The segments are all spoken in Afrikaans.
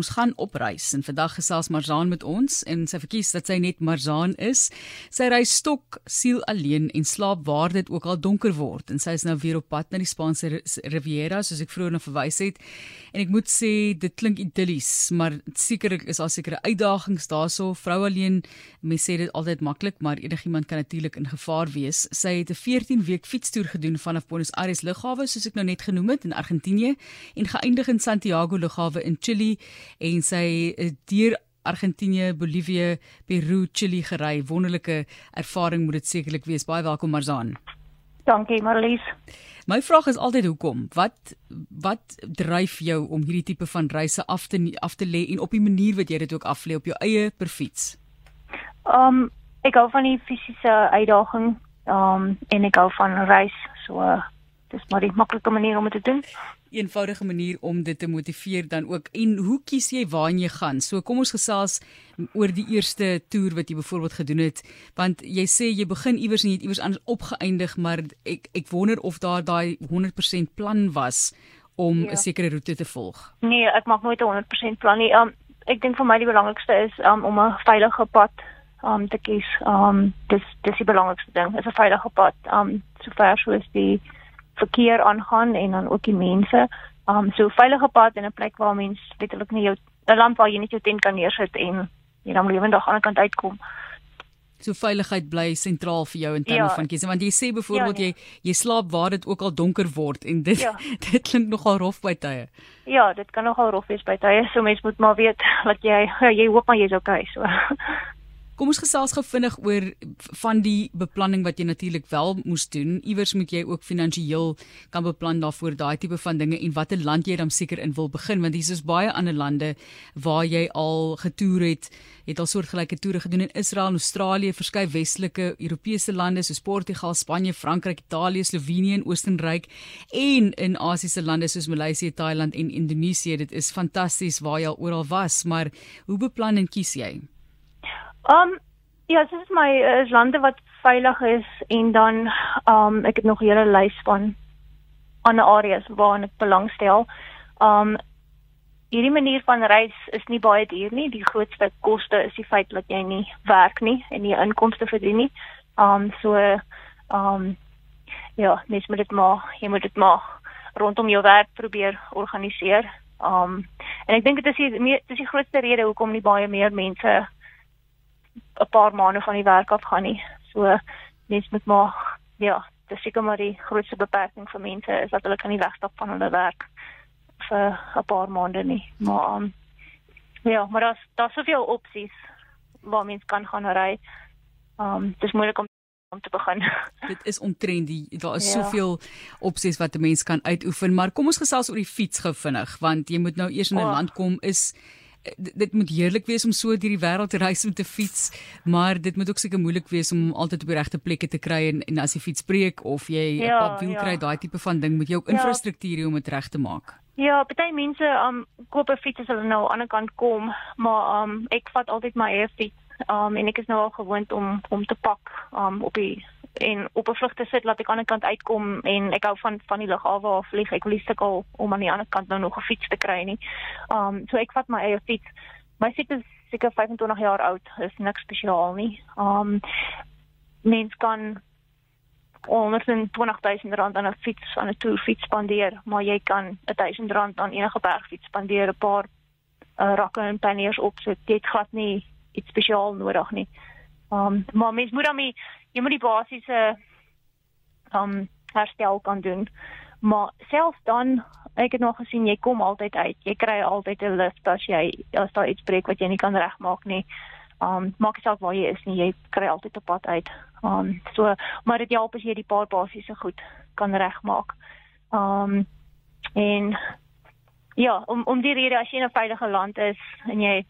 Ons gaan op reis en vandag gesels Marzaan met ons en sy verkies dat sy net Marzaan is. Sy reis stok siel alleen en slaap waar dit ook al donker word en sy is nou weer op pad na die Spaanse Riviera soos ek vroeër na verwys het. En ek moet sê dit klink idillies, maar sekerlik is daar sekere uitdagings daarso. Vrou alleen, mense sê dit altyd maklik, maar enigiemand kan natuurlik in gevaar wees. Sy het 'n 14 week fietstoer gedoen vanaf Buenos Aires lughawe soos ek nou net genoem het in Argentinië en geëindig in Santiago lughawe in Chili en sy deur Argentinië, Bolivie, Peru, Chili gery. Wonderlike ervaring moet dit sekerlik wees. Baie welkom Marzaan. Dankie Marlies. My vraag is altyd hoekom? Wat wat dryf jou om hierdie tipe van reise af te af te lê en op die manier wat jy dit ook aflê op jou eie per fiets? Um ek hou van die fisiese uitdaging. Um en ek hou van reis. So dis maar 'n maklike manier om dit te doen eenvoudige manier om dit te motiveer dan ook. En hoe kies jy waarheen jy gaan? So kom ons gesels oor die eerste toer wat jy byvoorbeeld gedoen het, want jy sê jy begin iewers en jy het iewers anders opgeëindig, maar ek ek wonder of daar daai 100% plan was om 'n ja. sekere roete te volg. Nee, ek maak nooit 'n 100% plan nie. Um ek dink vir my die belangrikste is um, om 'n veilige pad um te kies. Um dis dis die belangrikste ding, is 'n veilige pad. Um sover soos die verkeer aangaan en dan ook die mense. Um so veilige pad en 'n plek waar mense letterlik nie jou 'n land waar jy net jou tent kan neersit en jy dan lewendig aan die kant uitkom. So veiligheid bly sentraal vir jou in terme ja, van kies want jy sê byvoorbeeld ja, nee. jy jy slaap waar dit ook al donker word en dit ja. dit klink nogal rof by tye. Ja, dit kan nogal rof wees by tye. So mense moet maar weet wat jy ja, jy hoop maar jy's okay so. Kom ons gesels gou vinnig oor van die beplanning wat jy natuurlik wel moes doen. Iewers moet jy ook finansiëel kan beplan daarvoor daai tipe van dinge en watter land jy dan seker in wil begin want hier is baie ander lande waar jy al getoer het, het al soortgelyke toere gedoen in Israel, Australië, verskeie westelike Europese lande soos Portugal, Spanje, Frankryk, Italië, Slovenië en Oostenryk en in Asiëse lande soos Maleisië, Thailand en Indonesië. Dit is fantasties waar jy al oral was, maar hoe beplan en kies jy? Um ja, is my is lande wat veilig is en dan um ek het nog 'n hele lys van ander areas waarna ek belangstel. Um hierdie manier van reis is nie baie duur nie. Die grootste koste is die feit dat jy nie werk nie en nie inkomste verdien nie. Um so um ja, mens moet dit maar, jy moet dit maar rondom jou werk probeer organiseer. Um en ek dink dit is die dit is die grootste rede hoekom nie baie meer mense 'n paar maande van die werk af gaan nie. So mens moet maar ja, dis seker maar die grootste beperking vir mense is dat hulle kan nie wegstap van hulle werk vir 'n paar maande nie. Maar um, ja, maar daar's daar's soveel opsies waar mens kan gaan ry. Um dis moeilik om om te begin. Dit is omtrent die daar is ja. soveel opsies wat 'n mens kan uitoefen, maar kom ons gesels oor die fiets gou vinnig want jy moet nou eers in 'n oh. land kom is dit moet heerlik wees om so deur die wêreld te reis met 'n fiets, maar dit moet ook seker moeilik wees om altyd op die regte plekke te kry en, en as die fiets breek of jy 'n ja, papwiel ja. kry, daai tipe van ding moet jy ook ja. infrastruktuur hê om dit reg te maak. Ja, baie mense um koop 'n fiets as hulle nou aan die ander kant kom, maar um ek vat altyd my eie fiets. Um en ek is nou al gewoond om om te pak um op die en op 'n vlug te sit laat ek aan die kant uitkom en ek hou van van die lughawe af vlieg. Ek wil nie sukkel om aan die ander kant nou nog 'n fiets te kry nie. Um so ek vat my eie fiets. My fiets is seker 25 jaar oud. Is niks spesiaal nie. Um mens kan onder 20000 rand aan 'n fiets aan 'n toerfiets spandeer, maar jy kan 1000 rand aan enige bergfiets spandeer, 'n paar uh, rakke en panniers opsit. Dit glad nie iets spesiaal nodig nie. Um maar mens moet dan mee jy moet die basiese um herstel kan doen. Maar selfs dan ek het nog gesien jy kom altyd uit. Jy kry altyd 'n lift as jy as daar iets breek wat jy nie kan regmaak nie. Um maak nie saak waar jy is nie, jy kry altyd 'n pad uit. Um so maar dit help as jy die paar basiese goed kan regmaak. Um en ja, om om die rede as jy in 'n veilige land is en jy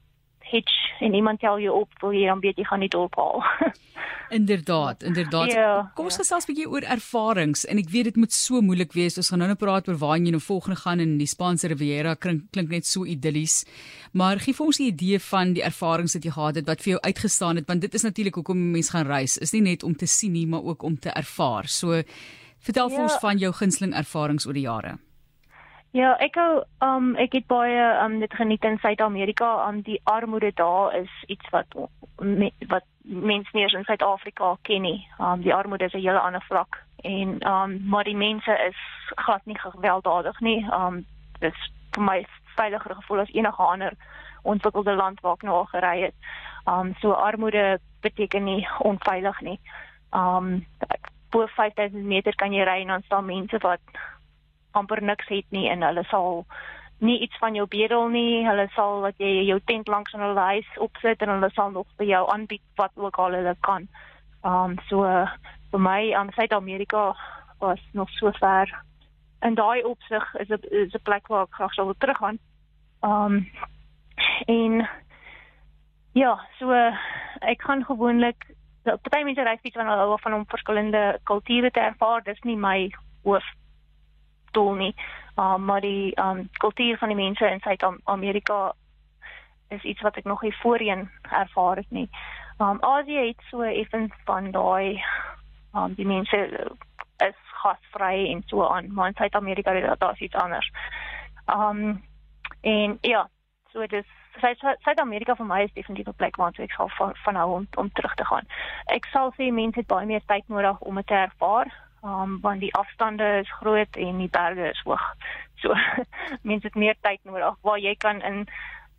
hitch en iemand tel jou op, wil jy dan weet jy gaan nie dorp haal. inderdaad, inderdaad. Ja, Kom ons ja. gesels 'n bietjie oor ervarings en ek weet dit moet so moeilik wees. Ons gaan nou net praat oor waar jy nou volgende gaan in die Spaanse Riviera klink klink net so idillies. Maar gee vir ons 'n idee van die ervarings wat jy gehad het wat vir jou uitgestaan het want dit is natuurlik hoekom mense gaan reis. Is nie net om te sien nie, maar ook om te ervaar. So vertel ja. vir ons van jou gunsteling ervarings oor die jare. Ja, ek hou um ek het baie um dit geniet in Suid-Amerika. Um die armoede daar is iets wat me, wat mense nie eens in Suid-Afrika ken nie. Um die armoede is 'n hele ander vlak en um maar die mense is glad nie gewelddadig nie. Um dit is vir my veiliger gevoel as enige ander ontwikkelde land waar ek nou al gery het. Um so armoede beteken nie onveilig nie. Um bo 5000 meter kan jy ry en dan staan mense wat amper niks het nie en hulle sal nie iets van jou bedel nie. Hulle sal wat jy jou tent langs in hulle huis opsit en hulle sal nog vir jou aanbied wat ook al hulle kan. Um so vir my um Suid-Amerika was nog so ver. En daai opsig is 'n is 'n plek waar ek graag sou wil teruggaan. Um en ja, so ek gaan gewoonlik party mense ry fiets van hulle van om verskillende kulture te ervaar. Dis nie my hoof doel nie. Um, maar die um kultuur van die mense in Suid-Amerika is iets wat ek nog nie voorheen ervaar het nie. Um Asië het so effens van daai um die mense is gasvry en so aan, maar in Suid-Amerika is dit iets anders. Um en ja, so dit Suid-Amerika vir my is definitief 'n plek waar ek sal van, van hou om om terug te gaan. Ek sal sê mense het baie meer tyd nodig om dit te ervaar um, want die afstande is groot en die berge is hoog. So mense het meer tyd nodig waar jy kan in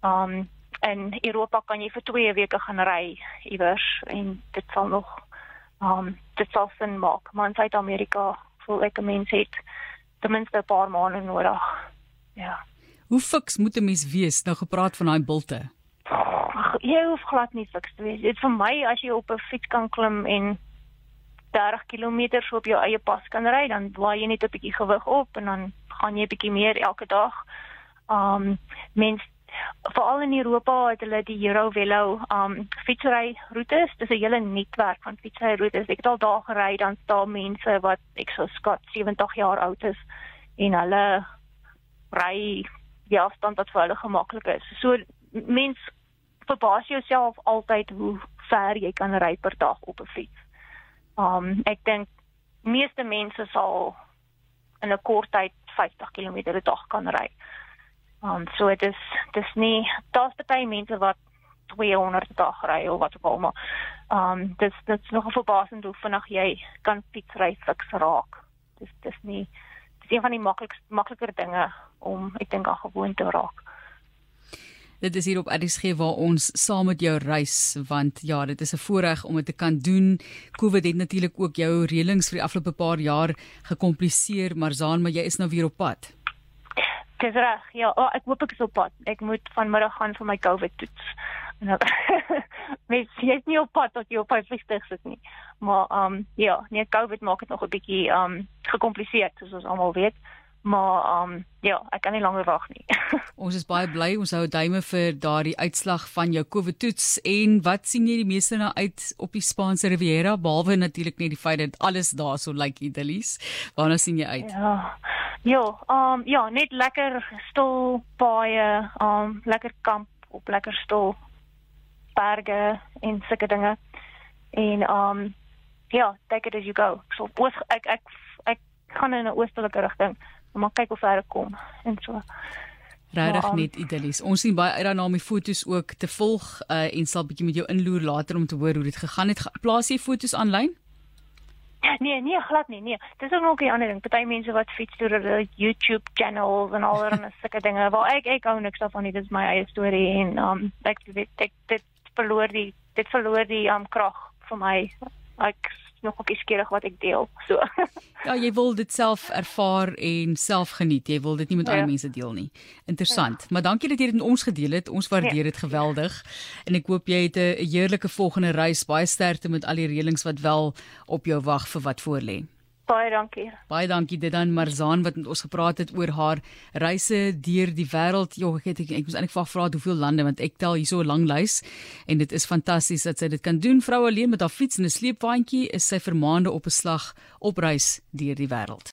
um in Europa kan jy vir 2 weke gaan ry iewers en dit sal nog um dit sal sin maak. Maar in Suid-Amerika voel ek mense het ten minste 'n paar maande nodig. Ja. Hoe fiks moet 'n mens wees nou gepraat van daai bulte? Jy hoef glad nie fiks te wees. Dit vir my as jy op 'n fiets kan klim en 30 km so op jou eie pas kan ry, dan waai jy net 'n bietjie gewig op en dan gaan jy 'n bietjie meer elke dag. Um mens veral in Europa het hulle die Eurovelo um fietsry roetes. Dis 'n hele netwerk van fietsry roetes. Ek het al daar gery, dan staan mense wat ek sou skat 70 jaar oud is en hulle ry die afstand wat vir hulle gemaklik is. So mens verbaas jouself altyd hoe ver jy kan ry per dag op 'n fiets. Um ek dink meeste mense sal in 'n kort tyd 50 km 'n dag kan ry. Um so dit is dis nie daar's baie mense wat 200 dag ry of wat ook al maar um dis dit's nog 'n verbasend hoe vinnig jy kan fietsry fiks raak. Dis dis nie dis een van die maklikste makliker dinge om ek dink aan gewoon te raak. Dit is hier op RSG waar ons saam met jou reis want ja, dit is 'n voorreg om dit te kan doen. COVID het natuurlik ook jou reëlings vir die afgelope paar jaar gekompliseer, maar Zaan, maar jy is nou weer op pad. Dis reg. Ja, oh, ek hoop ek is op pad. Ek moet vanmiddag gaan vir my COVID toets. Mens jy's nie op pad tot jy op 50 sit nie. Maar ehm um, ja, nee, COVID maak dit nog 'n bietjie ehm um, gekompliseer, soos ons almal weet maar um ja, ek kan nie langer wag nie. ons is baie bly ons hou duime vir daardie uitslag van jou COVID toets en wat sien jy die meeste na uit op die Spaanse Riviera behalwe natuurlik net die feit dat alles daar so lyk like idyllies. Waarna sien jy uit? Ja. Ja, um ja, net lekker stil baie um lekker kamp op lekker stil berge en sulke dinge. En um ja, take it as you go. So ek ek ek, ek gaan in 'n oostelike rigting maar kyk hoe ver ek kom en so. Regtig net idyllies. Ons sien baie uit daarna om die fotos ook te volg uh, en sal bietjie met jou inloer later om te hoor hoe dit gegaan het. Plaas jy fotos aanlyn? Nee, nee, glad nie. Nee, dis ook nog 'n ander ding. Party mense wat fiets deur hulle YouTube channels en al daai sulke dinge. Waar ek ek hou niks daarvan nie. Dit is my eie storie en um ek dit dit dit verloor die dit verloor die um krag vir my. Ek nog bietjie skerig wat ek deel. So. ja, jy wil dit self ervaar en self geniet. Jy wil dit nie met ja. ander mense deel nie. Interessant. Ja. Maar dankie dat jy dit met ons gedeel het. Ons waardeer dit ja. geweldig. En ek hoop jy het 'n heerlike volgende reis. Baie sterkte met al die reëlings wat wel op jou wag vir wat voorlê. Baie dankie. Baie dankie dit dan Marzaan wat met ons gepraat het oor haar reise deur die wêreld. Jo, ek het ek, ek moes eintlik vra vra hoeveel lande want ek tel hier so 'n lang lys en dit is fantasties dat sy dit kan doen. Vrou alleen met haar fiets en 'n sleepwaandjie is sy vermaande op 'n slag op reis deur die wêreld.